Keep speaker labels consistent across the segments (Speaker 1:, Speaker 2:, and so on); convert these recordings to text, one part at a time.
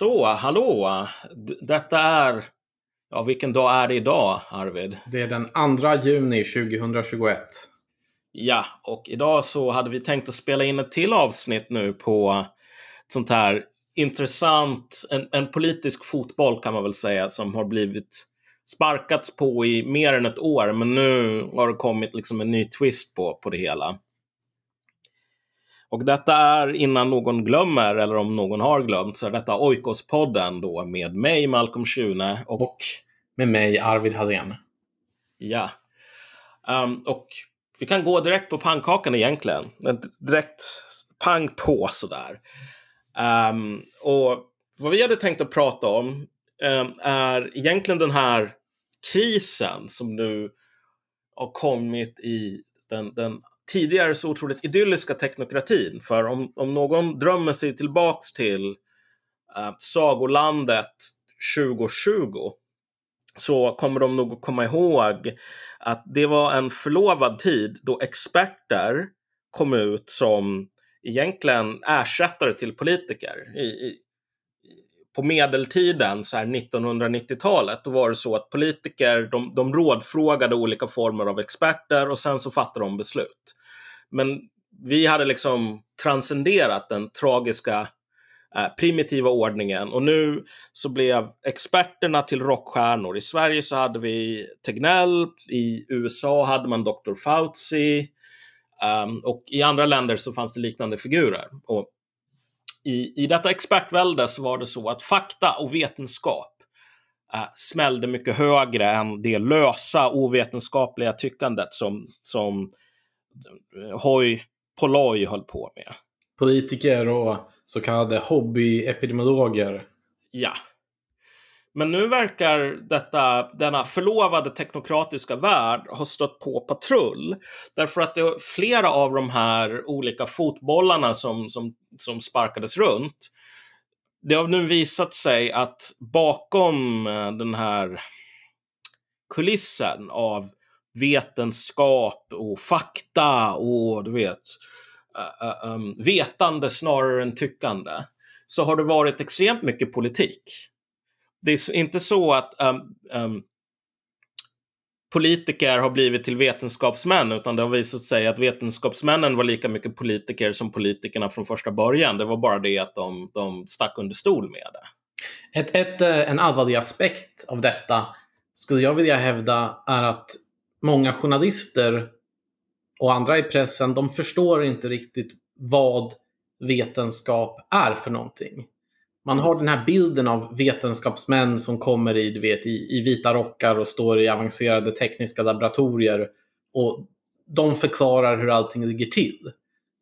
Speaker 1: Så, hallå! D detta är... Ja, vilken dag är det idag, Arvid?
Speaker 2: Det är den 2 juni 2021.
Speaker 1: Ja, och idag så hade vi tänkt att spela in ett till avsnitt nu på ett sånt här intressant, en, en politisk fotboll kan man väl säga, som har blivit sparkats på i mer än ett år, men nu har det kommit liksom en ny twist på, på det hela. Och detta är, innan någon glömmer, eller om någon har glömt, så är detta Oikos-podden då med mig, Malcolm Schune och...
Speaker 2: och med mig, Arvid Hallén.
Speaker 1: Ja. Um, och vi kan gå direkt på pannkakan egentligen. Direkt pang på sådär. Um, och vad vi hade tänkt att prata om um, är egentligen den här krisen som nu har kommit i den, den tidigare så otroligt idylliska teknokratin. För om, om någon drömmer sig tillbaks till eh, sagolandet 2020 så kommer de nog att komma ihåg att det var en förlovad tid då experter kom ut som egentligen ersättare till politiker. I, i, på medeltiden, så här 1990-talet, då var det så att politiker de, de rådfrågade olika former av experter och sen så fattade de beslut. Men vi hade liksom transcenderat den tragiska eh, primitiva ordningen och nu så blev experterna till rockstjärnor. I Sverige så hade vi Tegnell, i USA hade man Dr. Fauci um, och i andra länder så fanns det liknande figurer. Och i, I detta expertvälde så var det så att fakta och vetenskap eh, smällde mycket högre än det lösa ovetenskapliga tyckandet som, som hoj polloj höll på med.
Speaker 2: Politiker och så kallade hobbyepidemiologer.
Speaker 1: Ja. Men nu verkar detta, denna förlovade teknokratiska värld ha stött på patrull. Därför att det flera av de här olika fotbollarna som, som, som sparkades runt. Det har nu visat sig att bakom eh, den här kulissen av vetenskap och fakta och du vet uh, um, vetande snarare än tyckande så har det varit extremt mycket politik. Det är inte så att um, um, politiker har blivit till vetenskapsmän utan det har visat sig att vetenskapsmännen var lika mycket politiker som politikerna från första början. Det var bara det att de, de stack under stol med det.
Speaker 2: Ett, ett, en allvarlig aspekt av detta skulle jag vilja hävda är att många journalister och andra i pressen, de förstår inte riktigt vad vetenskap är för någonting. Man har den här bilden av vetenskapsmän som kommer i, du vet, i, i vita rockar och står i avancerade tekniska laboratorier och de förklarar hur allting ligger till.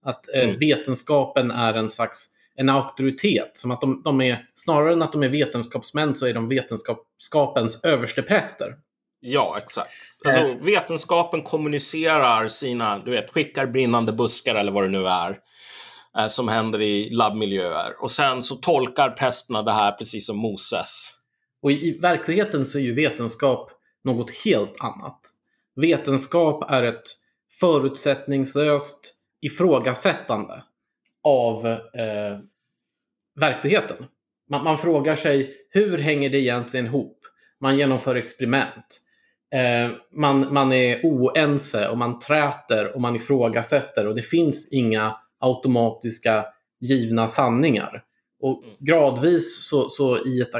Speaker 2: Att eh, mm. vetenskapen är en slags en auktoritet. Som att de, de, är, snarare än att de är vetenskapsmän så är de vetenskapens överstepräster.
Speaker 1: Ja, exakt. Alltså, eh. Vetenskapen kommunicerar sina, du vet, skickar brinnande buskar eller vad det nu är. Eh, som händer i labbmiljöer. Och sen så tolkar prästerna det här precis som Moses.
Speaker 2: Och i, i verkligheten så är ju vetenskap något helt annat. Vetenskap är ett förutsättningslöst ifrågasättande av eh, verkligheten. Man, man, frågar sig hur hänger det egentligen ihop? Man genomför experiment. Eh, man, man är oense och man träter och man ifrågasätter och det finns inga automatiska givna sanningar. Och mm. gradvis så, så i ett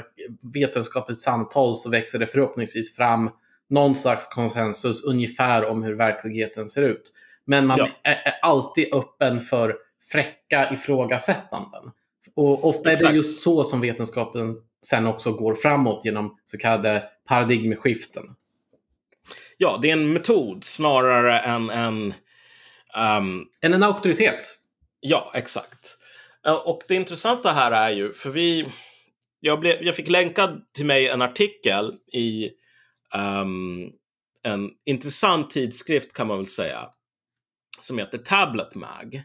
Speaker 2: vetenskapligt samtal så växer det förhoppningsvis fram någon slags konsensus ungefär om hur verkligheten ser ut. Men man ja. är, är, alltid öppen för fräcka ifrågasättanden. Och ofta Exakt. är det just så som vetenskapen sen också går framåt genom så kallade paradigmskiften.
Speaker 1: Ja, det är en metod snarare än en...
Speaker 2: Um... Än en auktoritet.
Speaker 1: Ja, exakt. Och det intressanta här är ju, för vi... Jag, blev, jag fick länkad till mig en artikel i um, en intressant tidskrift kan man väl säga. Som heter Tablet Mag.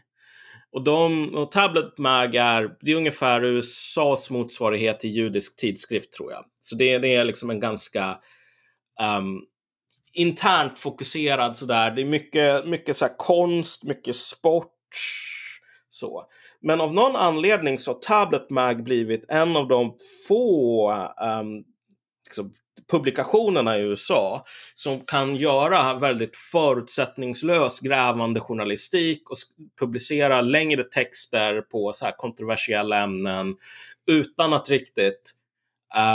Speaker 1: Och, de, och Tablet Mag är, det är ungefär USAs motsvarighet till judisk tidskrift tror jag. Så det, det är liksom en ganska um, internt fokuserad sådär. Det är mycket, mycket så konst, mycket sport. Så. Men av någon anledning så har Tablet Mag blivit en av de få um, liksom, publikationerna i USA som kan göra väldigt förutsättningslös grävande journalistik och publicera längre texter på så här kontroversiella ämnen utan att riktigt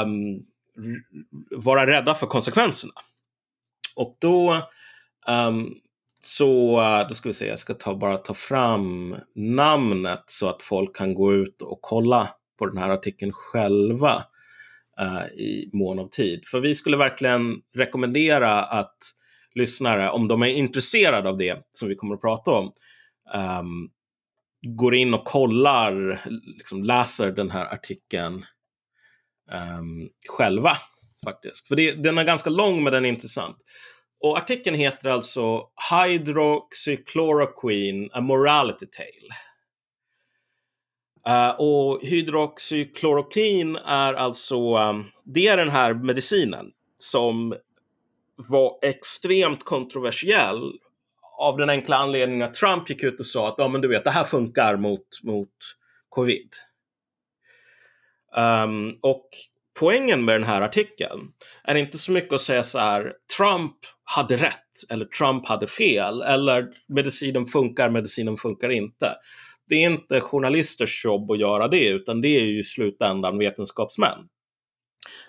Speaker 1: um, vara rädda för konsekvenserna. Och då um, så eh, då ska vi se, jag ska ta, bara ta fram namnet så att folk kan gå ut och kolla på den här artikeln själva uh, i mån av tid. För vi skulle verkligen rekommendera att lyssnare, om de är intresserade av det som vi kommer att prata om, um, går in och kollar, liksom läser den här artikeln um, själva faktiskt. För det, den är ganska lång men den är intressant. Och artikeln heter alltså Hydroxychloroquine, a morality tale. Uh, och hydroxychloroquin är alltså, um, det är den här medicinen som var extremt kontroversiell av den enkla anledningen att Trump gick ut och sa att ja, men du vet, det här funkar mot, mot covid. Um, och poängen med den här artikeln är inte så mycket att säga så här, Trump hade rätt eller Trump hade fel eller medicinen funkar, medicinen funkar inte. Det är inte journalisters jobb att göra det, utan det är ju i slutändan vetenskapsmän.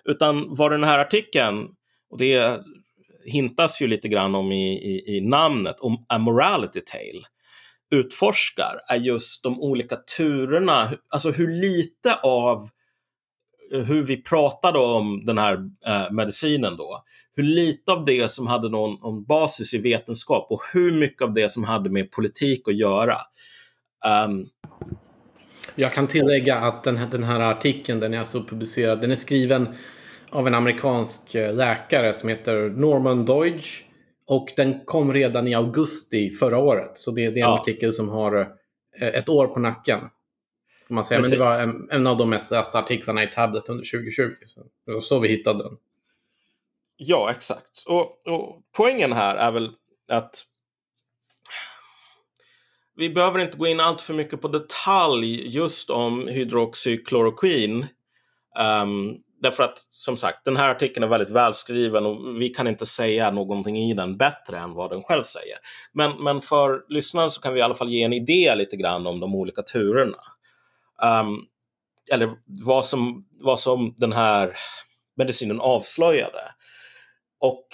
Speaker 1: Utan vad den här artikeln, och det hintas ju lite grann om i, i, i namnet, om A Morality Tale, utforskar är just de olika turerna, alltså hur lite av hur vi pratade om den här eh, medicinen då. Hur lite av det som hade någon, någon, basis i vetenskap och hur mycket av det som hade med politik att göra. Um...
Speaker 2: Jag kan tillägga att den här, den här artikeln, den är alltså publicerad, den är skriven av en amerikansk eh, läkare som heter Norman Deutsch. Och den kom redan i augusti förra året. Så det, det är en ja. artikel som har eh, ett år på nacken. Man säga. Men det var en, en, av de mest lästa artiklarna i Tablet under 2020. Så det var så vi hittade den.
Speaker 1: Ja, exakt. Och, och poängen här är väl att vi behöver inte gå in allt för mycket på detalj just om hydroxychloroquin. Um, därför att som sagt, den här artikeln är väldigt välskriven och vi kan inte säga någonting i den bättre än vad den själv säger. Men, men för lyssnaren så kan vi i alla fall ge en idé lite grann om de olika turerna. Um, eller vad som, vad som den här medicinen avslöjade. Och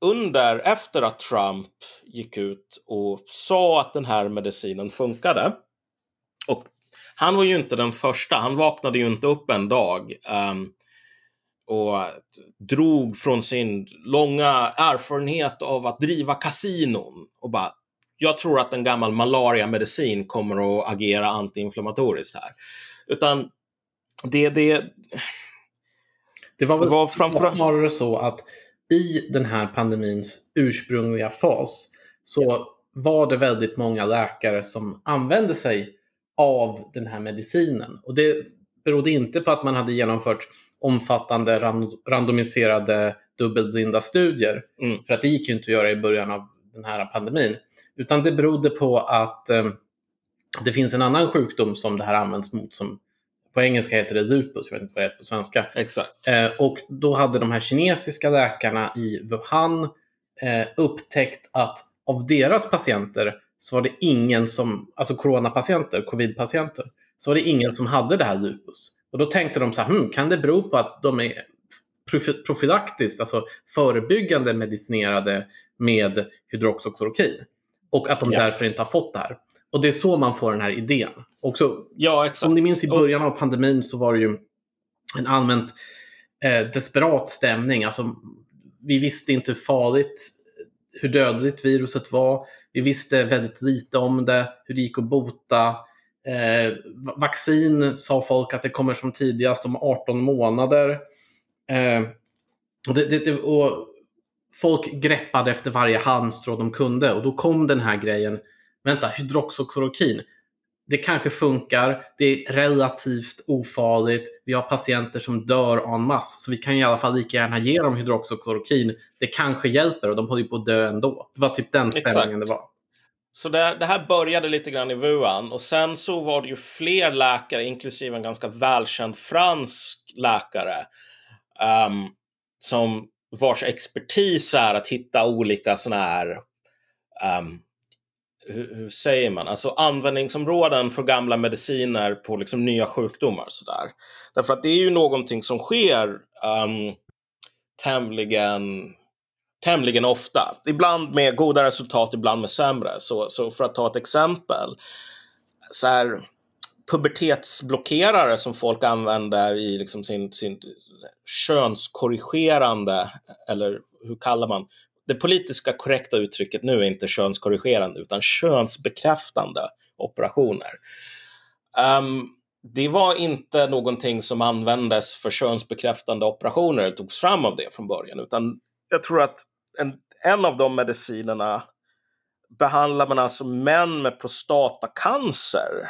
Speaker 1: under, efter att Trump gick ut och sa att den här medicinen funkade och han var ju inte den första. Han vaknade ju inte upp en dag um, och drog från sin långa erfarenhet av att driva kasinon och bara jag tror att en gammal malariamedicin kommer att agera antiinflammatoriskt här. Utan det, det,
Speaker 2: det var väl var framförallt snarare så att i den här pandemins ursprungliga fas så var det väldigt många läkare som använde sig av den här medicinen. Och det berodde inte på att man hade genomfört omfattande randomiserade dubbelblinda studier. Mm. För att det gick ju inte att göra i början av den här pandemin. Utan det berodde på att eh, det finns en annan sjukdom som det här används mot som på engelska heter det lupus, jag vet inte vad det heter på svenska.
Speaker 1: Exakt.
Speaker 2: Eh, och då hade de här kinesiska läkarna i Wuhan eh, upptäckt att av deras patienter så var det ingen som, alltså coronapatienter, covidpatienter, så var det ingen som hade det här lupus. Och då tänkte de så här, hm, kan det bero på att de är profylaktiskt, alltså förebyggande medicinerade med hydroxychloroquin? Och att de ja. därför inte har fått det här. Och det är så man får den här idén. Också,
Speaker 1: ja, exakt.
Speaker 2: Om ni minns i början av pandemin så var det ju en allmänt eh, desperat stämning. Alltså, vi visste inte hur farligt, hur dödligt viruset var. Vi visste väldigt lite om det, hur det gick att bota. Eh, vaccin sa folk att det kommer som tidigast om 18 månader. Eh, det, det, det, och folk greppade efter varje halmstrå de kunde och då kom den här grejen. Vänta, hydroxychloroquin. Det kanske funkar. Det är relativt ofarligt. Vi har patienter som dör en masse. Så vi kan i alla fall lika gärna ge dem hydroxychloroquin. Det kanske hjälper och de håller på att dö ändå. Det var typ den ställningen det var.
Speaker 1: så det, det, här började lite grann i Wuhan och sen så var det ju fler läkare, inklusive en ganska välkänd fransk läkare, um, som vars expertis är att hitta olika sådana här um, hur, hur, säger man, alltså användningsområden för gamla mediciner på liksom nya sjukdomar. Sådär. Därför att det är ju någonting som sker um, tämligen, tämligen ofta. Ibland med goda resultat, ibland med sämre. Så, så för att ta ett exempel. Så här, pubertetsblockerare som folk använder i liksom sin, sin könskorrigerande, eller hur kallar man, det politiska korrekta uttrycket nu är inte könskorrigerande utan könsbekräftande operationer. Um, det var inte någonting som användes för könsbekräftande operationer eller togs fram av det från början utan jag tror att en, en av de medicinerna behandlar man alltså män med prostatacancer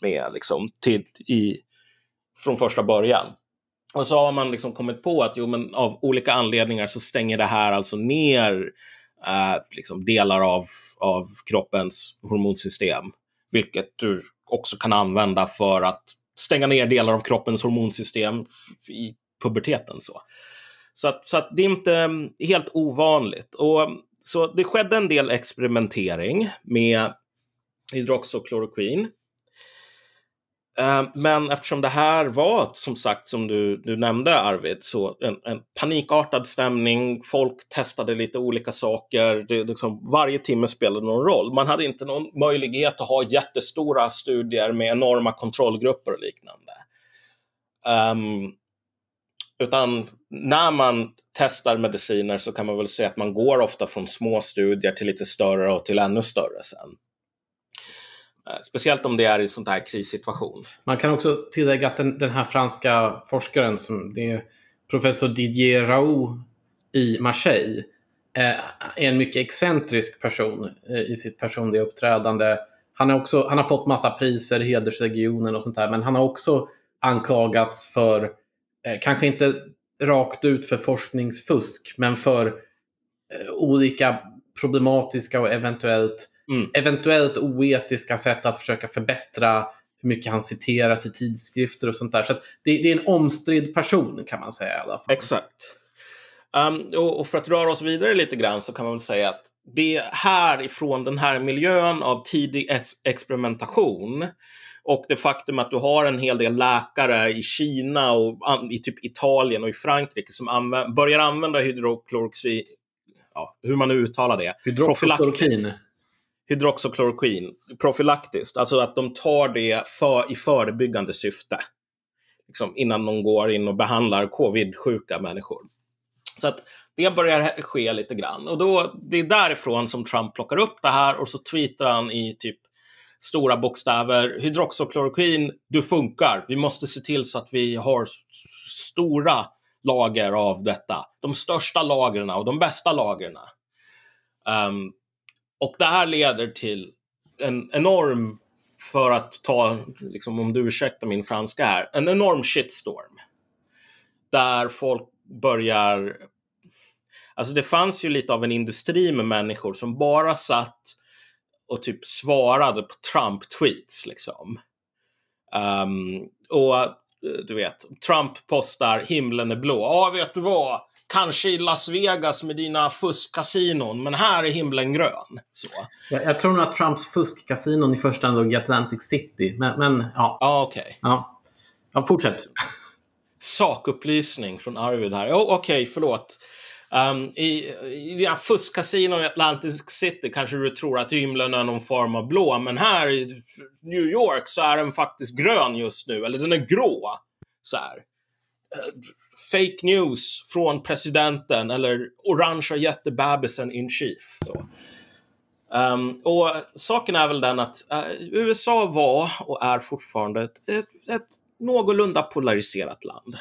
Speaker 1: med liksom till, i, från första början. Och så har man liksom kommit på att jo, men av olika anledningar så stänger det här alltså ner eh, liksom delar av, av kroppens hormonsystem. Vilket du också kan använda för att stänga ner delar av kroppens hormonsystem i puberteten. Så, så, att, så att det är inte mm, helt ovanligt. Och, så det skedde en del experimentering med hydroxykloroquin. Eh, men eftersom det här var, som sagt, som du, du nämnde Arvid, så en, en panikartad stämning. Folk testade lite olika saker. Det, liksom, varje timme spelade någon roll. Man hade inte någon möjlighet att ha jättestora studier med enorma kontrollgrupper och liknande. Um, utan när man testar mediciner så kan man väl säga att man går ofta från små studier till lite större och till ännu större sen. Eh, speciellt om det är i en sån här krissituation.
Speaker 2: Man kan också tillägga att den, den här franska forskaren, som det är professor Didier Raoult i Marseille, eh, är en mycket excentrisk person eh, i sitt personliga uppträdande. Han, är också, han har fått massa priser, hedersregionen och sånt där, men han har också anklagats för, kanske inte rakt ut för forskningsfusk, men för olika problematiska och eventuellt Mm. Eventuellt oetiska sätt att försöka förbättra hur mycket han citeras i tidskrifter och sånt där. Så det, det, är en omstridd person kan man säga i alla fall.
Speaker 1: Exakt. Um, och, och, för att röra oss vidare lite grann så kan man väl säga att det är härifrån den här miljön av tidig ex experimentation och det faktum att du har en hel del läkare i Kina och i typ Italien och i Frankrike som använder, börjar använda hydrokloroxin, ja, hur man nu uttalar det.
Speaker 2: Hydroxyklorokin
Speaker 1: hydroxokloroquin profylaktiskt, alltså att de tar det för, i förebyggande syfte. Liksom innan de går in och behandlar covid-sjuka människor. Så att det börjar ske lite grann. Och då, det är därifrån som Trump plockar upp det här och så tweetar han i typ stora bokstäver. Hydroxokloroquin, du funkar. Vi måste se till så att vi har stora lager av detta. De största lagren och de bästa lagren. Um, och det här leder till en enorm, för att ta, liksom, om du ursäktar min franska här, en enorm shitstorm. Där folk börjar... Alltså det fanns ju lite av en industri med människor som bara satt och typ svarade på Trump-tweets liksom. Um, och eh, du vet, Trump postar himlen är blå. Ja, vet du vad? Kanske i Las Vegas med dina fuskkasinon, men här är himlen grön. Så.
Speaker 2: Jag, jag tror nog att Trumps fuskkasinon i första hand låg i Atlantic City. Men, men ja.
Speaker 1: Okej. Okay.
Speaker 2: Ja. ja, fortsätt.
Speaker 1: Sakupplysning från Arvid här. Oh, okej, okay, förlåt. Um, I i dina fuskkasinon i Atlantic City kanske du tror att himlen är någon form av blå, men här i New York så är den faktiskt grön just nu, eller den är grå. Så här fake news från presidenten eller orangea jättebebisen in chief. Så. Um, och saken är väl den att uh, USA var och är fortfarande ett, ett, ett någorlunda polariserat land.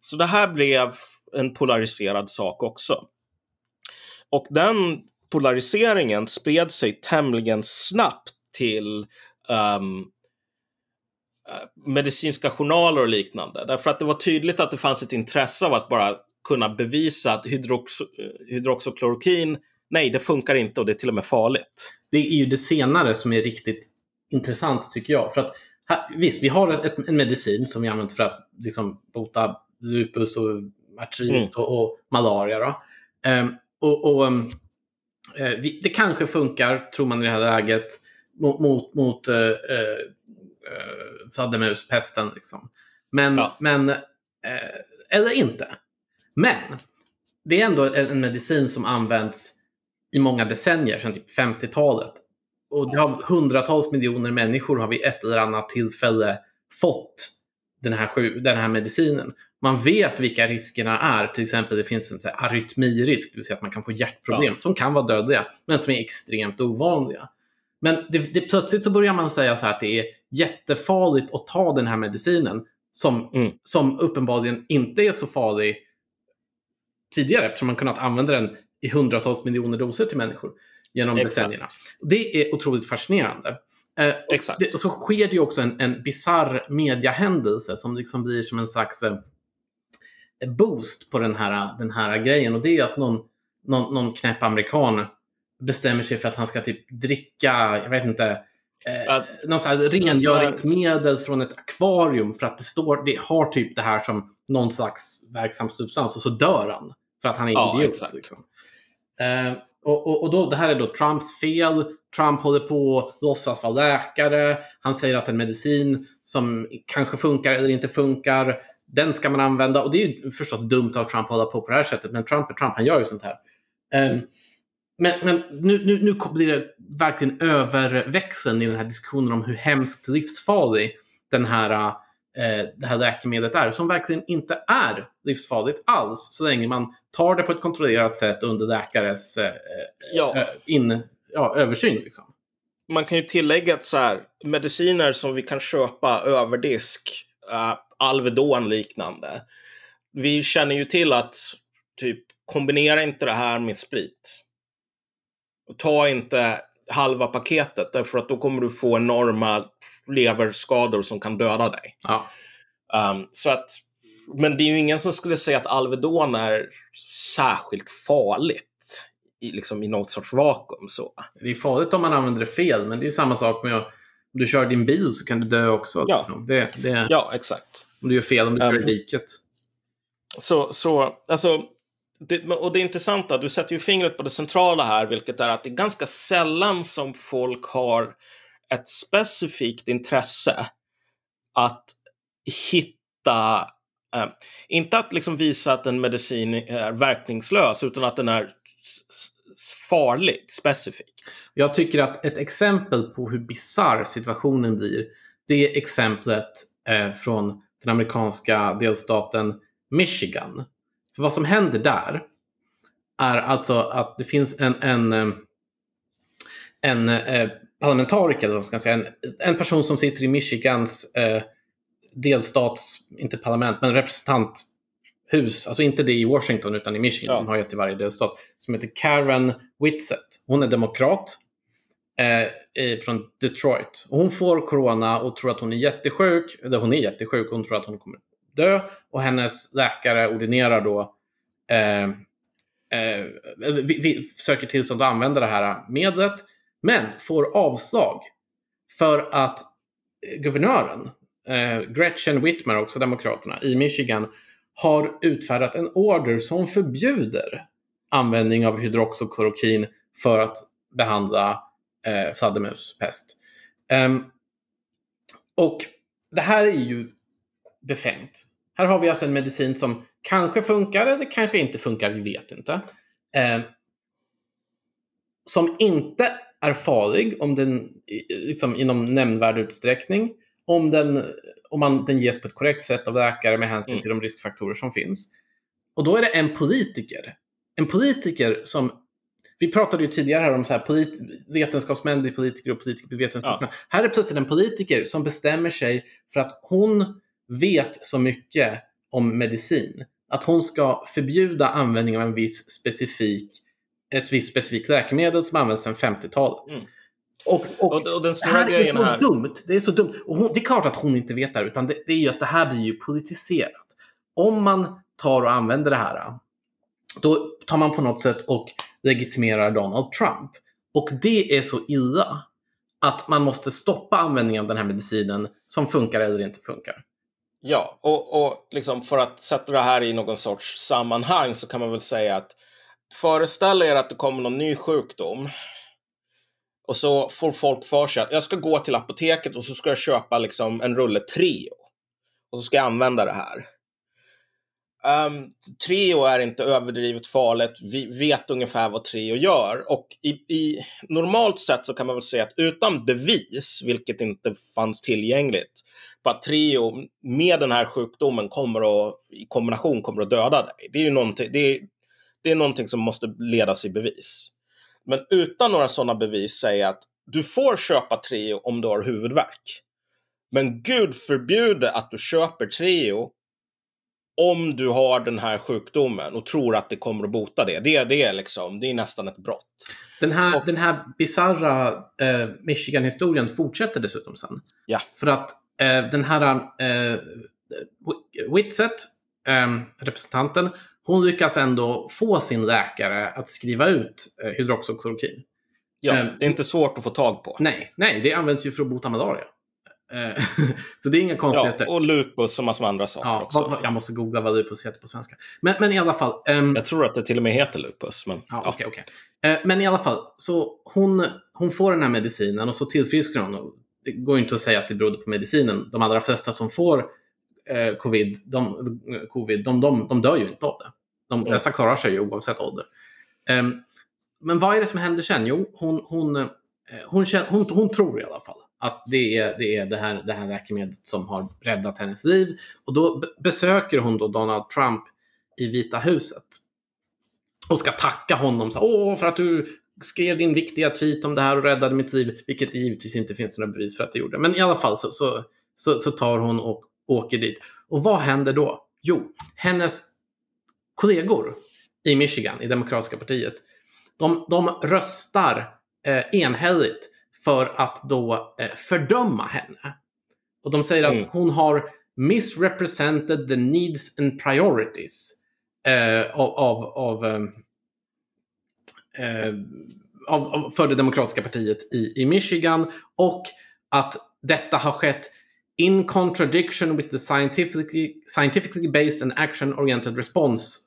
Speaker 1: Så det här blev en polariserad sak också. Och den polariseringen spred sig tämligen snabbt till um, medicinska journaler och liknande. Därför att det var tydligt att det fanns ett intresse av att bara kunna bevisa att hydrox hydroxyklorokin nej, det funkar inte och det är till och med farligt.
Speaker 2: Det är ju det senare som är riktigt intressant tycker jag. För att här, visst, vi har ett, en medicin som vi använder för att liksom, bota lupus och artrit mm. och, och, malaria. Um, och, och um, vi, det kanske funkar, tror man i det här läget, mot, mot, mot uh, uh, fladdermuspesten. Liksom. Men, ja. men uh, eller inte. Men det är ändå en, en medicin som används i många decennier, sedan typ 50-talet. Och det har hundratals miljoner människor har vid ett eller annat tillfälle fått den här, den här medicinen. Man vet vilka riskerna är. Till exempel det finns en så här, arytmirisk, det vill säga att man kan få hjärtproblem ja. som kan vara dödliga, men som är extremt ovanliga. Men det, det, plötsligt så börjar man säga så här att det är jättefarligt att ta den här medicinen som, mm. som uppenbarligen inte är så farlig tidigare eftersom man kunnat använda den i hundratals miljoner doser till människor genom Exakt. decennierna. Det är otroligt fascinerande. Eh, Exakt. Det, och så sker det ju också en, en bizarr mediahändelse som liksom blir som en slags eh, boost på den här, den här grejen. Och det är att någon, någon, någon knäpp amerikan bestämmer sig för att han ska typ dricka, jag vet inte, eh, att, någon sån här rengöringsmedel från ett akvarium för att det står, det har typ det här som någon slags verksam substans och så dör han. För att han är ja, idiot. Liksom. Eh, och, och, och då, det här är då Trumps fel. Trump håller på att låtsas vara läkare. Han säger att en medicin som kanske funkar eller inte funkar, den ska man använda. Och det är ju förstås dumt av Trump att hålla på på det här sättet, men Trump är Trump, han gör ju sånt här. Um, men, men nu, nu, nu blir det verkligen överväxeln i den här diskussionen om hur hemskt livsfarlig den här eh, det här läkemedlet är, som verkligen inte är livsfarligt alls så länge man tar det på ett kontrollerat sätt under läkares eh, ja. Eh, in, ja, översyn. Liksom.
Speaker 1: Man kan ju tillägga att så här, mediciner som vi kan köpa över disk, uh, Alvedon liknande, vi känner ju till att typ kombinera inte det här med sprit. Ta inte halva paketet därför att då kommer du få enorma leverskador som kan döda dig.
Speaker 2: Ja.
Speaker 1: Um, så att, men det är ju ingen som skulle säga att Alvedon är särskilt farligt i, liksom, i något sorts vakuum. Så.
Speaker 2: Det är farligt om man använder det fel, men det är samma sak med att om du kör din bil så kan du dö också.
Speaker 1: Ja,
Speaker 2: liksom. det, det,
Speaker 1: ja exakt.
Speaker 2: Om du gör fel, om du kör um, i diket.
Speaker 1: Så, så alltså, det, och det intressanta, du sätter ju fingret på det centrala här, vilket är att det är ganska sällan som folk har ett specifikt intresse att hitta, eh, inte att liksom visa att en medicin är verkningslös, utan att den är farlig specifikt.
Speaker 2: Jag tycker att ett exempel på hur bizarr situationen blir, det är exemplet eh, från den amerikanska delstaten Michigan. För vad som händer där är alltså att det finns en, en, eh, en, en eh, parlamentariker, eller vad ska säga, en, en person som sitter i Michigans eh, delstats, inte parlament, men representanthus, alltså inte det i Washington utan i Michigan, ja. de har ett i varje delstat, som heter Karen Whitsett. Hon är demokrat eh, från Detroit. Och hon får corona och tror att hon är jättesjuk, eller hon är jättesjuk, hon tror att hon kommer dö och hennes läkare ordinerar då eh, eh, vi, vi söker tillstånd att använda det här medlet men får avslag för att guvernören, eh, Gretchen Whitmer, också Demokraterna, i Michigan har utfärdat en order som förbjuder användning av hydroxoklorokin för att behandla eh, fladdermuspest. Um, och det här är ju befängt. Här har vi alltså en medicin som kanske funkar eller kanske inte funkar, vi vet inte. Eh, som inte är farlig om den, liksom, inom nämnvärd utsträckning. Om den, om man, den ges på ett korrekt sätt av läkare med hänsyn mm. till de riskfaktorer som finns. Och då är det en politiker. En politiker som vi pratade ju tidigare här om så här, polit, vetenskapsmän blir politiker och politiker blir vetenskapsmän. Ja. Här är plötsligt en politiker som bestämmer sig för att hon vet så mycket om medicin. Att hon ska förbjuda användning av en viss specifik ett visst specifikt läkemedel som används sedan 50-talet. Mm. Och, och, och, och, den stora det här grejen är så dumt. Det är så dumt. Och hon, det är klart att hon inte vet det här, utan det, det är ju att det här blir ju politiserat. Om man tar och använder det här, då tar man på något sätt och legitimerar Donald Trump. Och det är så illa att man måste stoppa användningen av den här medicinen som funkar eller inte funkar.
Speaker 1: Ja, och, och liksom för att sätta det här i någon sorts sammanhang så kan man väl säga att föreställ er att det kommer någon ny sjukdom och så får folk för sig att jag ska gå till apoteket och så ska jag köpa liksom en rulle Treo. Och så ska jag använda det här. Um, Treo är inte överdrivet farligt. Vi vet ungefär vad Treo gör. Och i, i, normalt sett så kan man väl säga att utan bevis, vilket inte fanns tillgängligt, på att Treo med den här sjukdomen kommer att, i kombination kommer att döda dig. Det är ju någonting, det är, det är någonting som måste ledas i bevis. Men utan några sådana bevis säger att du får köpa Treo om du har huvudvärk. Men Gud förbjude att du köper Treo om du har den här sjukdomen och tror att det kommer att bota det. Det, det, är, liksom, det är nästan ett brott.
Speaker 2: Den här, och, den här bizarra eh, Michigan-historien fortsätter dessutom sen.
Speaker 1: Ja.
Speaker 2: För att eh, den här eh, Whitsett, eh, representanten, hon lyckas ändå få sin läkare att skriva ut eh, hydroxyklorokin.
Speaker 1: Ja, eh, det är inte svårt att få tag på.
Speaker 2: Nej, nej det används ju för att bota malaria. Eh, så det är inga konstigheter.
Speaker 1: Ja, och lupus och massor med andra saker ja, också.
Speaker 2: Jag måste googla vad lupus heter på svenska. Men, men i alla fall. Um,
Speaker 1: jag tror att det till och med heter lupus. Men,
Speaker 2: ja, ja. Okay, okay. Uh, men i alla fall, så hon, hon får den här medicinen och så tillfrisknar hon. Det går inte att säga att det berodde på medicinen. De allra flesta som får uh, covid, de, covid de, de, de dör ju inte av det. De flesta mm. klarar sig ju oavsett ålder. Um, men vad är det som händer sen? Jo, hon, hon, hon, hon, hon, hon tror i alla fall att det är det, är det, här, det här läkemedlet som har räddat hennes liv. Och då besöker hon då Donald Trump i Vita huset. Och ska tacka honom så, Åh, för att du skrev din viktiga tweet om det här och räddade mitt liv. Vilket det givetvis inte finns några bevis för att det gjorde. Men i alla fall så, så, så, så tar hon och åker dit. Och vad händer då? Jo, hennes kollegor i Michigan, i Demokratiska partiet, de, de röstar eh, enhälligt för att då eh, fördöma henne. Och de säger att mm. hon har misrepresented the needs and priorities eh, av, av, av, eh, eh av, för det demokratiska partiet i, i Michigan och att detta har skett in contradiction with the scientifically, scientifically based and action-oriented response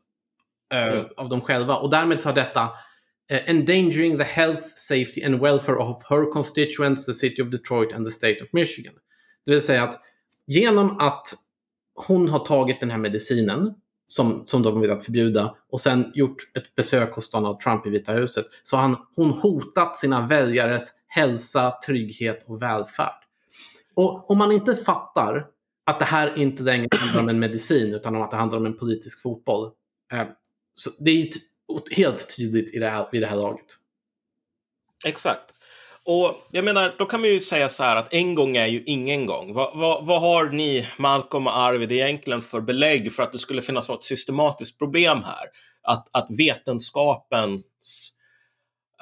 Speaker 2: mm. av dem själva. Och därmed tar detta Eh, endangering the health, safety and welfare of her constituents, the city of Detroit and the state of Michigan. Det vill säga att genom att hon har tagit den här medicinen som, som de vill att förbjuda och sen gjort ett besök hos Donald Trump i Vita huset så har han, hon hotat sina väljares hälsa, trygghet och välfärd. Och om man inte fattar att det här inte längre handlar om en medicin utan om att det handlar om en politisk fotboll. Eh, så det är helt tydligt i det här, vid det här laget.
Speaker 1: Exakt. Och jag menar, då kan man ju säga så här att en gång är ju ingen gång. Vad, vad, vad har ni, Malcolm och Arvid, egentligen för belägg för att det skulle finnas något systematiskt problem här? Att, att vetenskapens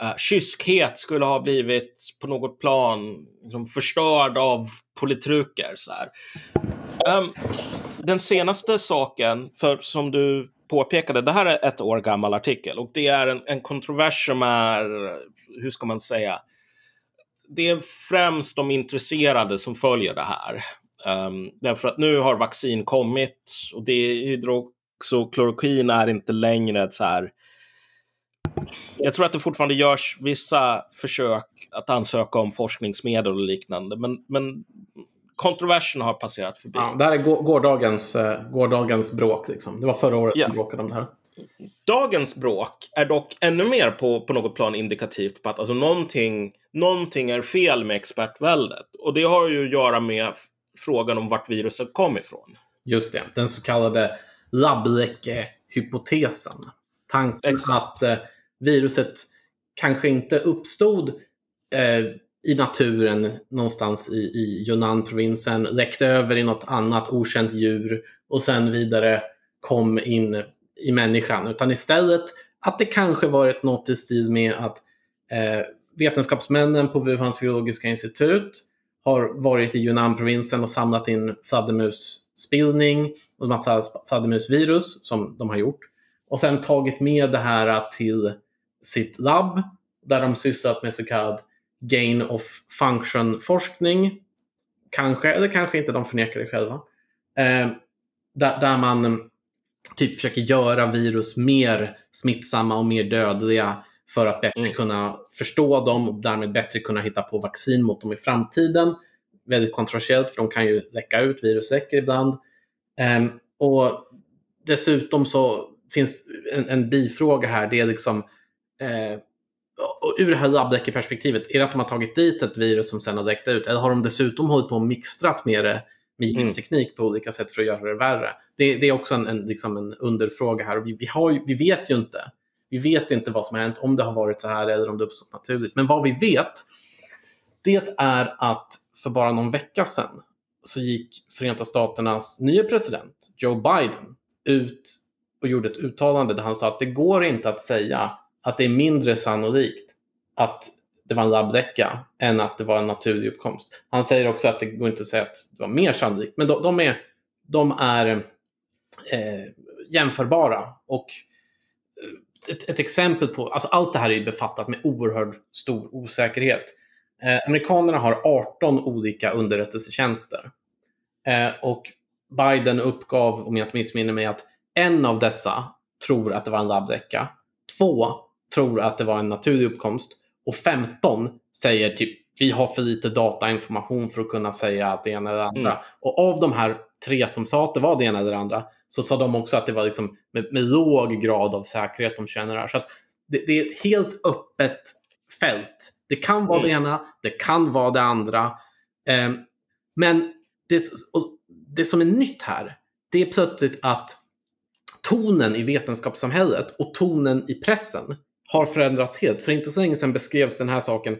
Speaker 1: uh, kyskhet skulle ha blivit på något plan liksom, förstörd av politruker. Så här. Um, den senaste saken, för som du påpekade, det här är ett år gammal artikel och det är en, en kontrovers som är, hur ska man säga, det är främst de intresserade som följer det här. Um, därför att nu har vaccin kommit och det hydroxokloroquin är inte längre ett så här jag tror att det fortfarande görs vissa försök att ansöka om forskningsmedel och liknande, men, men kontroversen har passerat förbi.
Speaker 2: Ja, det här är gårdagens, eh, gårdagens bråk. Liksom. Det var förra året ja. vi bråkade om det här.
Speaker 1: Dagens bråk är dock ännu mer på, på något plan indikativt på att alltså, någonting, någonting är fel med expertväldet. Och det har ju att göra med frågan om vart viruset kom ifrån.
Speaker 2: Just det, den så kallade labbläcke-hypotesen. Tanken Exakt. att eh, viruset kanske inte uppstod eh, i naturen någonstans i, i Yunnan-provinsen, läckte över i något annat okänt djur och sen vidare kom in i människan. Utan istället att det kanske varit något i stil med att eh, vetenskapsmännen på Wuhans biologiska institut har varit i Yunnan-provinsen och samlat in fladdermusspillning och en massa fladdermusvirus som de har gjort. Och sen tagit med det här till sitt labb där de sysslat med så kallad gain of function-forskning. Kanske, eller kanske inte, de förnekar det själva. Eh, där, där man typ försöker göra virus mer smittsamma och mer dödliga för att bättre
Speaker 1: Mm.
Speaker 2: kunna förstå dem och därmed bättre kunna hitta på vaccin mot dem i framtiden. Väldigt kontroversiellt för de kan ju läcka ut, virus läcker ibland. Ehm, och dessutom så finns en, en bifråga här, det är liksom eh, ur det här labbläckeperspektivet, är det att de har tagit dit ett virus som sen har läckt ut? Eller har de dessutom hållit på och mixtrat med det med
Speaker 1: Mm.
Speaker 2: genteknik på olika sätt för att göra det värre? Det, det är också en, en, liksom en underfråga här. Och vi, vi, har ju, vi vet ju inte. Vi vet inte vad som har hänt, om det har varit så här eller om det uppstått naturligt. Men vad vi vet, det är att för bara någon vecka sedan så gick Förenta Staternas nya president, Joe Biden, ut och gjorde ett uttalande där han sa att det går inte att säga att det är mindre sannolikt att det var en labbläcka än att det var en naturlig uppkomst. Han säger också att det går inte att säga att det var mer sannolikt, men de, de är, de är eh, jämförbara. Och eh, ett, ett exempel på, alltså allt det här är ju befattat med oerhört stor osäkerhet. Eh, amerikanerna har 18 olika underrättelsetjänster. Eh, och Biden uppgav, om jag inte missminner mig, att en av dessa tror att det var en labbläcka. Två tror att det var en naturlig uppkomst. Och 15 säger typ vi har för lite datainformation för att kunna säga att det ena eller det andra.
Speaker 1: Mm.
Speaker 2: Och av de här tre som sa att det var det ena eller det andra så sa de också att det var liksom med, med låg grad av säkerhet de känner det här. Så det, det är ett helt öppet fält. Det kan vara
Speaker 1: Mm.
Speaker 2: det ena, det kan vara det andra. Ehm, men det, det som är nytt här, det är plötsligt att tonen i vetenskapssamhället och tonen i pressen har förändrats helt. För inte så länge sedan beskrevs den här saken,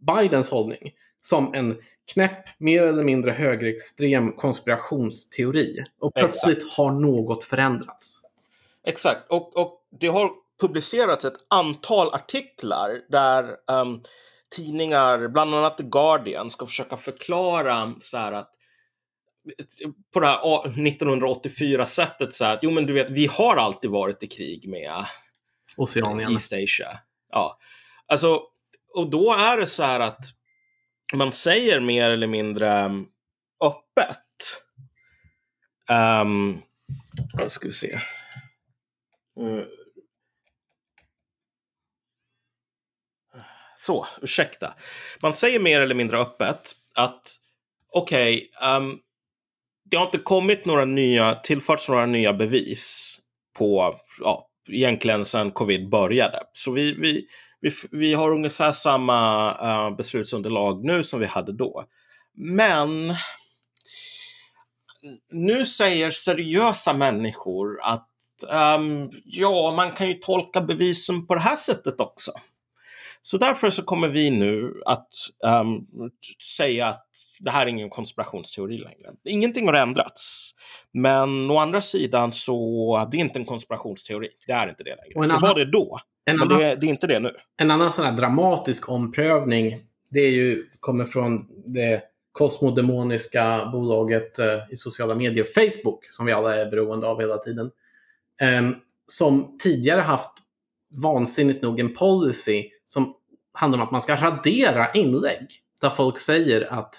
Speaker 2: Bidens hållning, som en knäpp, mer eller mindre högerextrem konspirationsteori. Och plötsligt har något förändrats.
Speaker 1: Exakt, och, och det har publicerats ett antal artiklar där ehm, tidningar, bland annat The Guardian, ska försöka förklara så här att på det här 1984-sättet så här att jo men du vet, vi har alltid varit i krig med
Speaker 2: Oceanien.
Speaker 1: East Asia. Ja, alltså, och då är det så här att man säger mer eller mindre um, öppet. Um, vad ska vi se. Uh, Så, ursäkta. Man säger mer eller mindre öppet att okej, ehm, det har inte kommit några nya, tillförts några nya bevis på, ja, egentligen sedan covid började. Så vi, vi, vi, vi har ungefär samma uh, beslutsunderlag nu som vi hade då. Men nu säger seriösa människor att um, ja, man kan ju tolka bevisen på det här sättet också. Så därför så kommer vi nu att um, säga att det här är ingen konspirationsteori längre. Ingenting har ändrats. Men å andra sidan så det är inte en konspirationsteori. Det är inte det längre.
Speaker 2: En
Speaker 1: Det
Speaker 2: annan-
Speaker 1: var det då,
Speaker 2: En
Speaker 1: men
Speaker 2: annan,
Speaker 1: det, det är inte det nu.
Speaker 2: en annan sån här dramatisk omprövning, det är ju, kommer från det kosmodemoniska bolaget eh, i sociala medier, Facebook, som vi alla är beroende av hela tiden. Ehm, som tidigare haft vansinnigt nog en policy som handlar om att man ska radera inlägg där folk säger att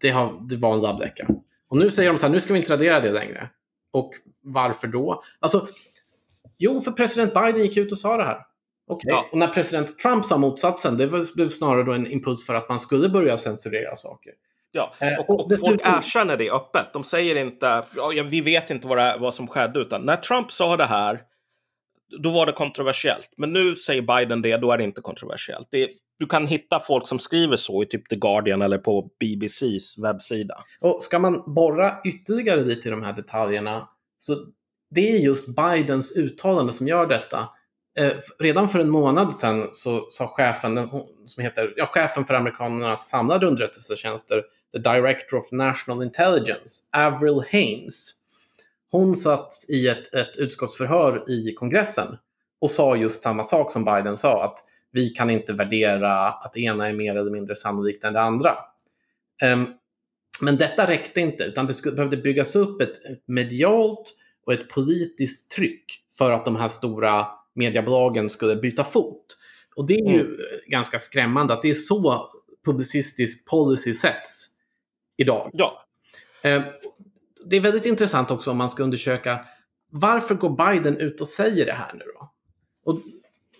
Speaker 2: det, har, det var en labbläcka. Och nu säger de så här, nu ska vi inte radera det längre. Och varför då? Alltså, jo, för president Biden gick ut och sa det här. Okej.
Speaker 1: Ja.
Speaker 2: Och när president Trump sa motsatsen, det blev snarare då en impuls för att man skulle börja censurera saker.
Speaker 1: Ja,
Speaker 2: Eh,
Speaker 1: och,
Speaker 2: och
Speaker 1: och folk erkänner det öppet. De säger inte ja, vi vet inte vad, det, vad som skedde, utan när Trump sa det här, då var det kontroversiellt. Men nu säger Biden det, då är det inte kontroversiellt. Det, du kan hitta folk som skriver så i typ The Guardian eller på BBCs webbsida.
Speaker 2: Och ska man borra ytterligare lite i de här detaljerna, så det är just Bidens uttalande som gör detta. Eh, redan för en månad sedan så sa chefen, som heter, ja, chefen för amerikanernas samlade underrättelsetjänster, the Director of National Intelligence, Avril Haines. Hon satt i ett, ett utskottsförhör i kongressen och sa just samma sak som Biden sa, att vi kan inte värdera att det ena är mer eller mindre sannolikt än det andra. Ehm, men detta räckte inte, utan det skulle, behövde byggas upp ett, medialt och ett politiskt tryck för att de här stora mediebolagen skulle byta fot. Och det är ju mm. ganska skrämmande att det är så publicistisk policy sätts idag.
Speaker 1: Ja.
Speaker 2: Eh, det är väldigt intressant också om man ska undersöka varför går Biden ut och säger det här nu då? Och,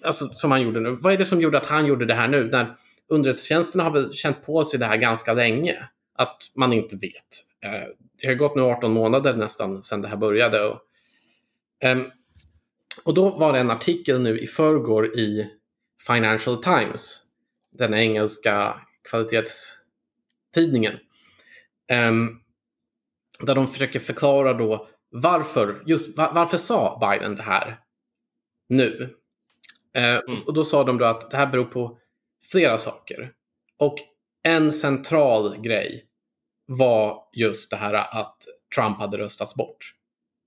Speaker 2: alltså, som han gjorde nu. Vad är det som gjorde att han gjorde det här nu? När underrättelsetjänsterna har väl känt på sig det här ganska länge. Att man inte vet. Eh, det har gått nu 18 månader nästan sedan det här började. Och, ehm, och då var det en artikel nu i förrgår i Financial Times. Den engelska kvalitetstidningen. Ehm, där de försöker förklara då varför, just var, varför sa Biden det här nu? Uh, mm. Och då sa de då att det här beror på flera saker. Och en central grej var just det här att Trump hade röstats bort.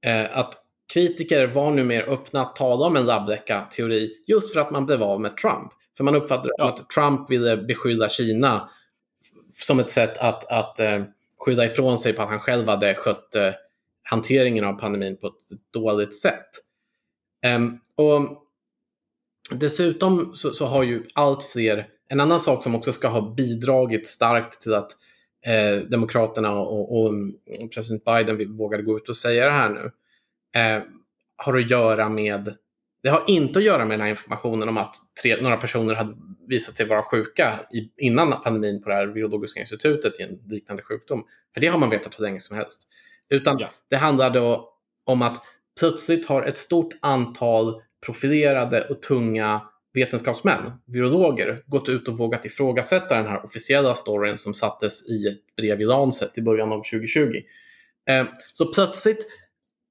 Speaker 2: Uh, att kritiker var nu mer öppna att tala om en labbdäcka-teori just för att man blev av med Trump. För man uppfattade ja. att Trump ville beskylla Kina som ett sätt att, att uh, skylla ifrån sig på att han själv hade skött eh, hanteringen av pandemin på ett dåligt sätt. Um, och Dessutom så, så, har ju allt fler, en annan sak som också ska ha bidragit starkt till att eh, Demokraterna och, och, mm, president Biden vågade gå ut och säga det här nu, eh, har att göra med det har inte att göra med den här informationen om att tre, några personer hade visat sig vara sjuka i, innan pandemin på det här virologiska institutet i en liknande sjukdom. För det har man vetat hur länge som helst. Utan ja. det handlade om att plötsligt har ett stort antal profilerade och tunga vetenskapsmän, virologer, gått ut och vågat ifrågasätta den här officiella storyn som sattes i ett brev i Lancet i början av 2020. Eh, så plötsligt,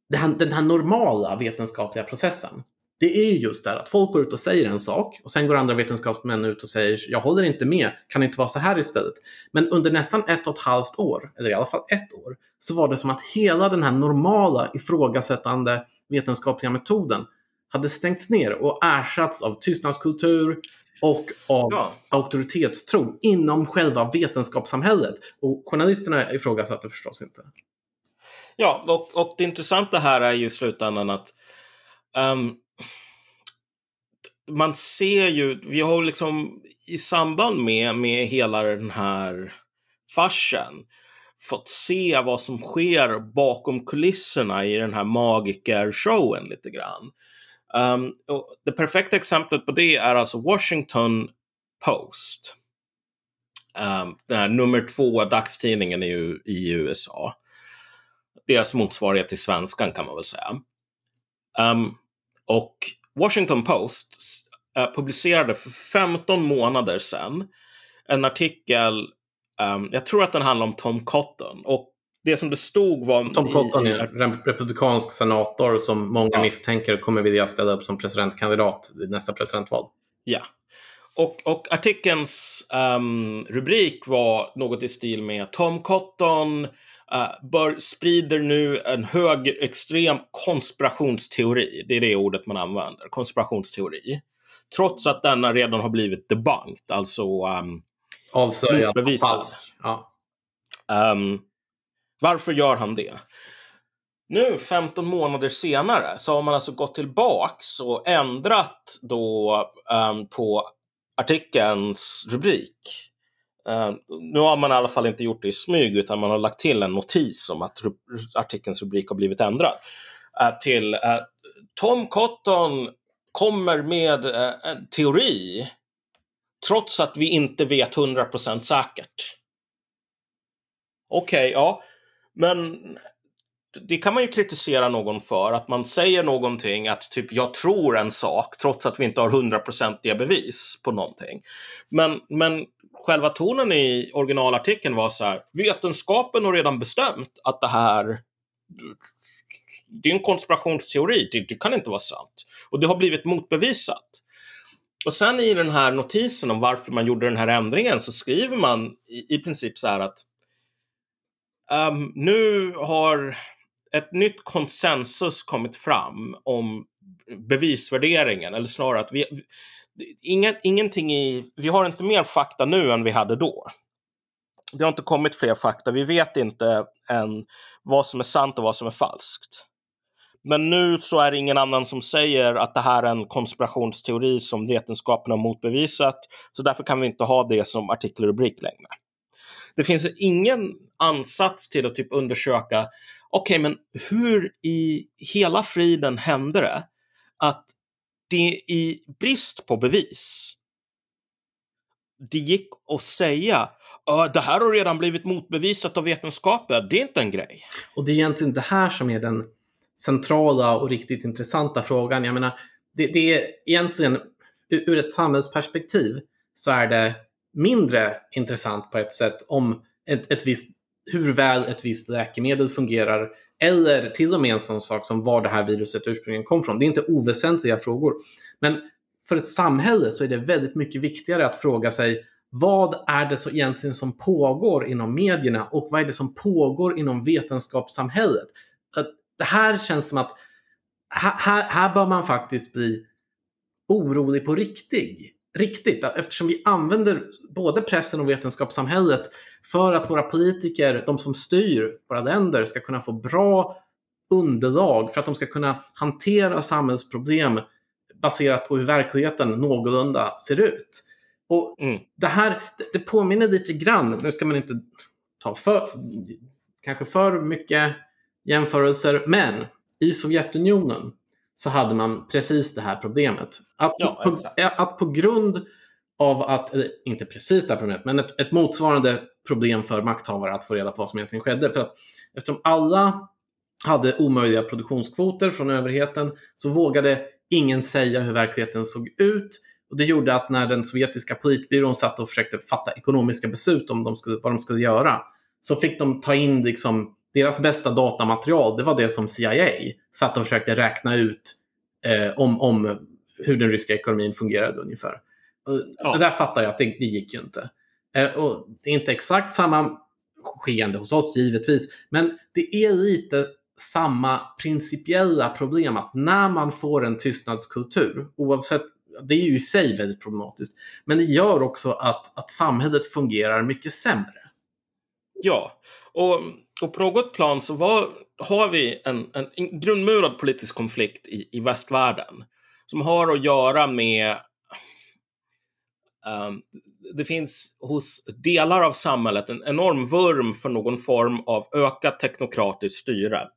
Speaker 2: den här normala vetenskapliga processen, det är just det att folk går ut och säger en sak och sen går andra vetenskapsmän ut och säger jag håller inte med, kan det inte vara så här istället? Men under nästan ett och ett halvt år, eller i alla fall ett år, så var det som att hela den här normala ifrågasättande vetenskapliga metoden hade stängts ner och ersatts av tystnadskultur och av ja. auktoritetstro inom själva vetenskapssamhället. Och journalisterna ifrågasatte förstås inte.
Speaker 1: Ja, och, och det intressanta här är ju i slutändan att um, man ser ju, vi har liksom i samband med, med hela den här farsen fått se vad som sker bakom kulisserna i den här magikershowen lite grann. Um, det perfekta exemplet på det är alltså Washington Post. Um, den här nummer två dagstidningen i, i USA. Deras motsvarighet till svenskan kan man väl säga. Um, och Washington Post uh, publicerade för 15 månader sedan en artikel, um, jag tror att den handlar om Tom Cotton. Och det som det stod var...
Speaker 2: Tom Cotton är en republikansk senator som många ja. misstänker kommer vilja ställa upp som presidentkandidat i nästa presidentval.
Speaker 1: Ja. Och, och artikelns um, rubrik var något i stil med Tom Cotton uh, bör, sprider nu en högerextrem konspirationsteori. Det är det ordet man använder, konspirationsteori. Trots att denna redan har blivit debunked, alltså um,
Speaker 2: avslöjad, falsk. Ja.
Speaker 1: Um, varför gör han det? Nu 15 månader senare så har man alltså gått tillbaks och ändrat då um, på artikelns rubrik. Uh, nu har man i alla fall inte gjort det i smyg utan man har lagt till en notis om att artikelns rubrik har blivit ändrad. Uh, till uh, Tom Cotton kommer med uh, en teori trots att vi inte vet 100% säkert. Okej, okay, ja. Men det kan man ju kritisera någon för, att man säger någonting, att typ jag tror en sak, trots att vi inte har hundraprocentiga bevis på någonting. Men, men själva tonen i originalartikeln var så här, vetenskapen har redan bestämt att det här, det är en konspirationsteori, det, det kan inte vara sant. Och det har blivit motbevisat. Och sen i den här notisen om varför man gjorde den här ändringen så skriver man i, i princip så här att Um, nu har ett nytt konsensus kommit fram om bevisvärderingen, eller snarare att vi, inget, ingenting i, vi har inte mer fakta nu än vi hade då. Det har inte kommit fler fakta. Vi vet inte än vad som är sant och vad som är falskt. Men nu så är det ingen annan som säger att det här är en konspirationsteori som vetenskapen har motbevisat. Så därför kan vi inte ha det som artikelrubrik längre. Det finns ingen ansats till att typ undersöka, okej, okay, men hur i hela friden hände det att det i brist på bevis det gick att säga det här har redan blivit motbevisat av vetenskapen, det är inte en grej.
Speaker 2: Och det är egentligen det här som är den centrala och riktigt intressanta frågan. Jag menar, det, det är egentligen ur ett samhällsperspektiv så är det mindre intressant på ett sätt om ett, ett visst, hur väl ett visst läkemedel fungerar eller till och med en sån sak som var det här viruset ursprungligen kom från. Det är inte oväsentliga frågor. Men för ett samhälle så är det väldigt mycket viktigare att fråga sig vad är det så egentligen som pågår inom medierna och vad är det som pågår inom vetenskapssamhället? Det här känns som att här, här bör man faktiskt bli orolig på riktigt. Riktigt, eftersom vi använder både pressen och vetenskapssamhället för att våra politiker, de som styr våra länder, ska kunna få bra underlag för att de ska kunna hantera samhällsproblem baserat på hur verkligheten någorlunda ser ut. Och mm. Det här det, påminner lite grann, nu ska man inte ta för, kanske för mycket jämförelser, men i Sovjetunionen så hade man precis det här problemet. Att, ja, på, att på grund av att, eller inte precis det här problemet, men ett, ett, motsvarande problem för makthavare att få reda på vad som egentligen skedde. För att eftersom alla hade omöjliga produktionskvoter från överheten så vågade ingen säga hur verkligheten såg ut. Och Det gjorde att när den sovjetiska politbyrån satt och försökte fatta ekonomiska beslut om de skulle, vad de skulle göra så fick de ta in liksom deras bästa datamaterial. Det var det som CIA satt och försökte räkna ut eh, om, om hur den ryska ekonomin fungerade ungefär. Ja. Det där fattar jag att det, det gick ju inte. Eh, och det är inte exakt samma skeende hos oss givetvis, men det är lite samma principiella problem att när man får en tystnadskultur, oavsett det är ju i sig väldigt problematiskt. Men det gör också att, att samhället fungerar mycket sämre.
Speaker 1: Ja, och, och på något plan så var, har vi en, en, en grundmurad politisk konflikt i, i västvärlden som har att göra med um, det finns hos delar av samhället en enorm vurm för någon form av ökat teknokratiskt styre.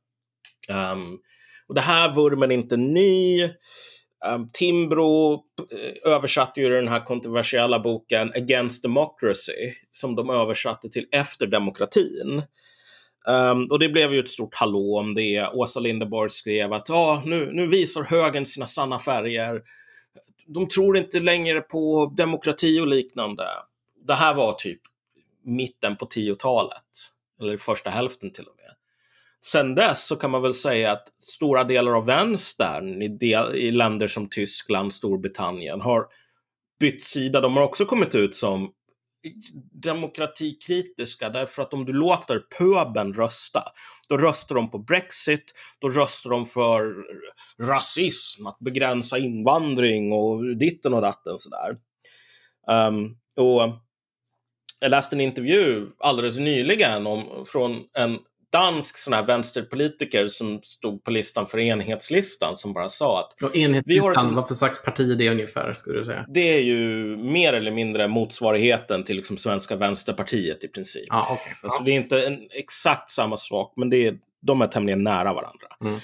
Speaker 1: Um, och det här vurmen är inte ny. Um, Timbro eh, översatte ju den här kontroversiella boken Against Democracy som de översatte till Efter demokratin. Um, och det blev ju ett stort hallå om det. Åsa Linderborg skrev att ah, nu, nu visar högern sina sanna färger. De tror inte längre på demokrati och liknande. Det här var typ mitten på 10-talet, eller första hälften till och med. Sen dess så kan man väl säga att stora delar av vänstern i, del, i länder som Tyskland, Storbritannien har bytt sida. De har också kommit ut som demokratikritiska därför att om du låter pöben rösta, då röstar de på Brexit, då röstar de för rasism, att begränsa invandring och ditten och datten sådär. Um, och jag läste en intervju alldeles nyligen om, från en dansk sån här vänsterpolitiker som stod på listan för enhetslistan som bara sa att...
Speaker 2: Och enhetslistan, ett... vad för slags parti är det ungefär, skulle du säga?
Speaker 1: Det är ju mer eller mindre motsvarigheten till liksom Svenska Vänsterpartiet i princip.
Speaker 2: Ah, okay.
Speaker 1: Alltså ah. det är inte en, exakt samma sak, men det är, de är tämligen nära varandra. Mm.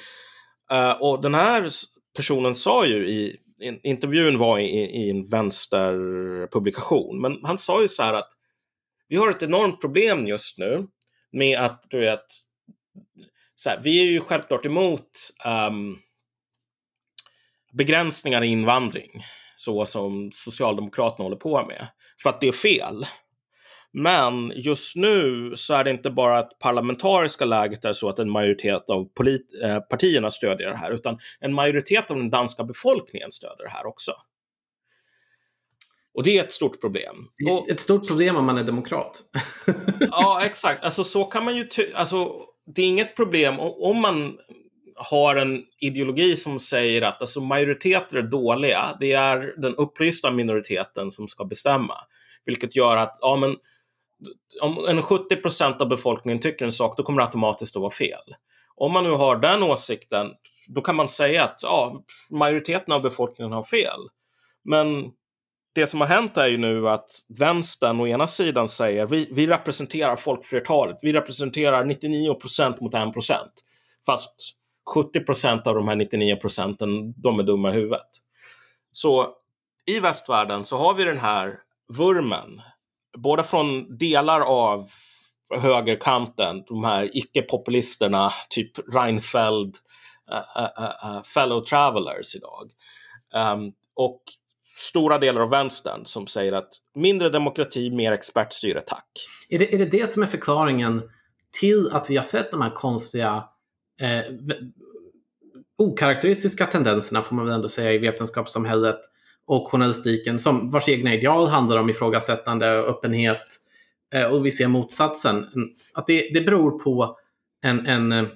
Speaker 1: Uh, och den här personen sa ju i, in, intervjun var i, i en vänsterpublikation, men han sa ju så här att vi har ett enormt problem just nu med att du vet, så här, vi är ju självklart emot um, begränsningar i invandring, så som Socialdemokraterna håller på med, för att det är fel. Men just nu så är det inte bara att parlamentariska läget är så att en majoritet av polit- eh, partierna stödjer det här, utan en majoritet av den danska befolkningen stödjer det här också. Och det är ett stort problem. Och,
Speaker 2: ett stort problem om man är demokrat.
Speaker 1: ja, exakt. Alltså så kan man ju... Alltså, det är inget problem om man har en ideologi som säger att alltså, majoriteter är dåliga. Det är den upplysta minoriteten som ska bestämma. Vilket gör att ja, men, om en 70 procent av befolkningen tycker en sak, då kommer det automatiskt att vara fel. Om man nu har den åsikten, då kan man säga att ja, majoriteten av befolkningen har fel. Men det som har hänt är ju nu att vänstern å ena sidan säger vi, vi representerar folkflertalet. Vi representerar 99 procent mot 1 procent. Fast 70 procent av de här 99 procenten, de är dumma i huvudet. Så i västvärlden så har vi den här vurmen, både från delar av högerkanten, de här icke-populisterna, typ Reinfeldt, uh, uh, uh, fellow travelers idag. Um, och stora delar av vänstern som säger att mindre demokrati, mer expertstyre, tack.
Speaker 2: Är det, är det det som är förklaringen till att vi har sett de här konstiga eh, okaraktäristiska tendenserna, får man väl ändå säga, i vetenskapssamhället och journalistiken, som vars egna ideal handlar om ifrågasättande och öppenhet. Eh, och vi ser motsatsen. Att det, det beror på en, en eh,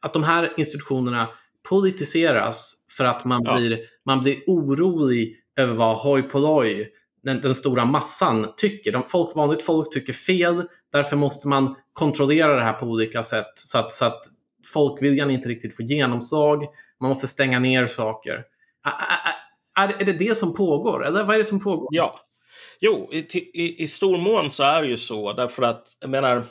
Speaker 2: att de här institutionerna politiseras för att man, ja. blir, man blir orolig över vad hoj polloj, den, den stora massan, tycker. De folk, vanligt folk tycker fel, därför måste man kontrollera det här på olika sätt så att, så att folkviljan inte riktigt får genomslag. Man måste stänga ner saker. Är, är det det som pågår? Eller vad är det som pågår?
Speaker 1: Ja. Jo, i, i, i stor mån så är det ju så därför att, jag menar,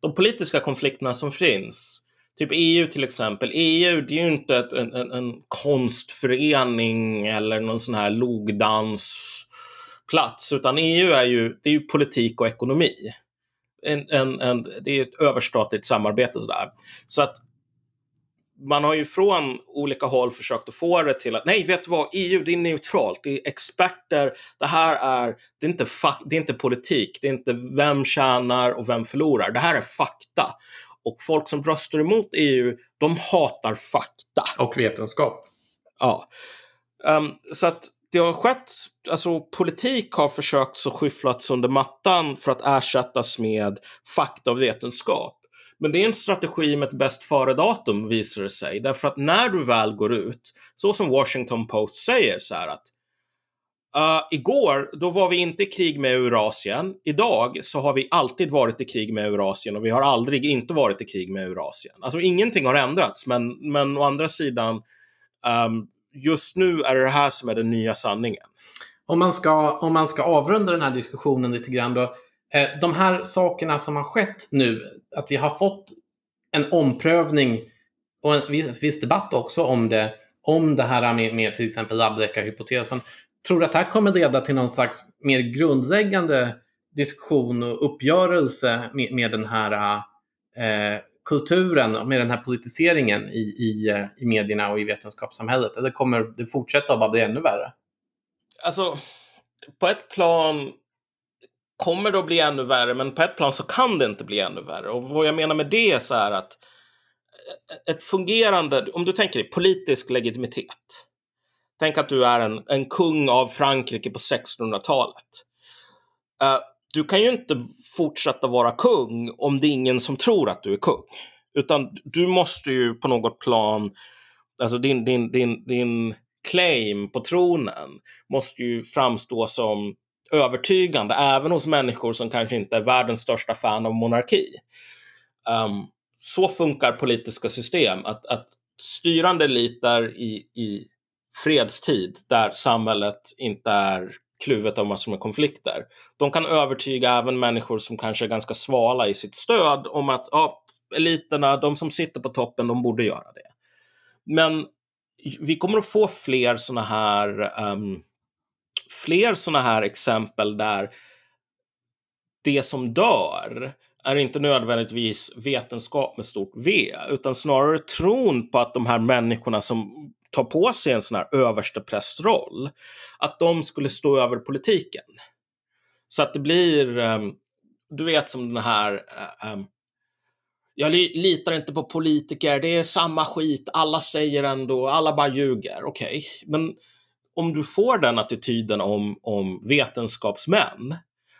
Speaker 1: de politiska konflikterna som finns Typ EU till exempel. EU det är ju inte ett, en, en, en konstförening eller någon sån här logdansplats, utan EU är ju, det är ju politik och ekonomi. En, en, en, det är ett överstatligt samarbete sådär. Så att man har ju från olika håll försökt att få det till att nej, vet du vad, EU det är neutralt, det är experter, det här är, det är inte, det är inte politik, det är inte vem tjänar och vem förlorar, det här är fakta. Och folk som röstar emot EU, de hatar fakta.
Speaker 2: Och vetenskap.
Speaker 1: Ja. Um, så att det har skett, alltså politik har försökt så skyfflats under mattan för att ersättas med fakta och vetenskap. Men det är en strategi med ett bäst före-datum visar det sig. Därför att när du väl går ut, så som Washington Post säger så här att Uh, igår, då var vi inte i krig med Eurasien. Idag så har vi alltid varit i krig med Eurasien och vi har aldrig inte varit i krig med Eurasien. Alltså ingenting har ändrats, men, men å andra sidan, um, just nu är det det här som är den nya sanningen.
Speaker 2: Om man ska, om man ska avrunda den här diskussionen lite grann då. Eh, de här sakerna som har skett nu, att vi har fått en omprövning och en viss, viss debatt också om det, om det här med, med till exempel labbdeckarhypotesen. Tror du att det här kommer leda till någon slags mer grundläggande diskussion och uppgörelse med, med den här eh, kulturen, med den här politiseringen i, i, i medierna och i vetenskapssamhället? Eller kommer det fortsätta att bara bli ännu värre?
Speaker 1: Alltså, på ett plan kommer det att bli ännu värre, men på ett plan så kan det inte bli ännu värre. Och vad jag menar med det är så här att eh, ett fungerande, om du tänker dig politisk legitimitet. Tänk att du är en, en kung av Frankrike på 1600-talet. Uh, eh, du kan ju inte fortsätta vara kung om det är ingen som tror att du är kung. Utan du måste ju på något plan, alltså din, din, din, din claim på tronen måste ju framstå som övertygande, även hos människor som kanske inte är världens största fan av monarki. Um, så funkar politiska system, att, att styrande eliter i, i fredstid där samhället inte är kluvet av massor med konflikter. De kan övertyga även människor som kanske är ganska svala i sitt stöd om att ja, eliterna, de som sitter på toppen, de borde göra det. Men vi kommer att få fler sådana här um, fler sådana här exempel där det som dör är inte nödvändigtvis vetenskap med stort V, utan snarare tron på att de här människorna som tar på sig en sån här översteprästroll, att de skulle stå över politiken. Så att det blir, ehm, du vet som den här eh, ehm, jag litar inte på politiker, det är samma skit, alla säger ändå, alla bara ljuger. Okej, okay. men om du får den attityden om, om vetenskapsmän,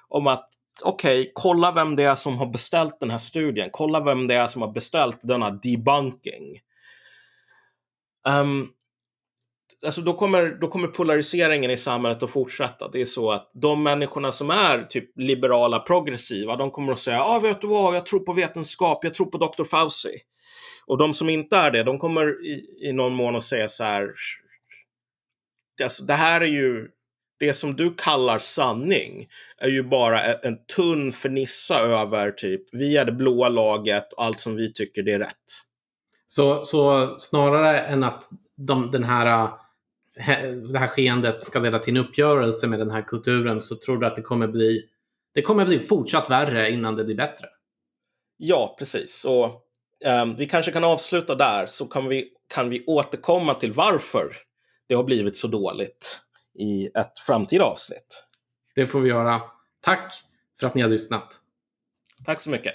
Speaker 1: om att okej, okay, kolla vem det är som har beställt den här studien, kolla vem det är som har beställt denna debunking. Um, alltså då kommer, då kommer polariseringen i samhället att fortsätta. Det är så att de människorna som är typ liberala, progressiva, de kommer att säga, ja ah, vet du vad, jag tror på vetenskap, jag tror på Dr. Fauci. Och de som inte är det, de kommer i, i någon mån att säga så här, alltså, det här är ju, det som du kallar sanning är ju bara en tunn fernissa över typ, vi är det blåa laget och allt som vi tycker det är rätt.
Speaker 2: Så, så snarare än att de, den här, det här skeendet ska leda till en uppgörelse med den här kulturen så tror du att det kommer bli, det kommer bli fortsatt värre innan det blir bättre?
Speaker 1: Ja, precis. Och um, vi kanske kan avsluta där så kan vi, kan vi återkomma till varför det har blivit så dåligt i ett framtida avsnitt.
Speaker 2: Det får vi göra. Tack för att ni har lyssnat.
Speaker 1: Tack så mycket.